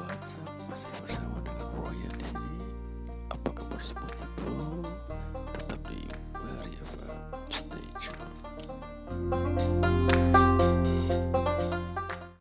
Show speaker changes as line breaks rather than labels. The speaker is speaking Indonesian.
WhatsApp masih bersama dengan Royan di sini. Apa kabar semuanya bro? Tetap di Maria FM.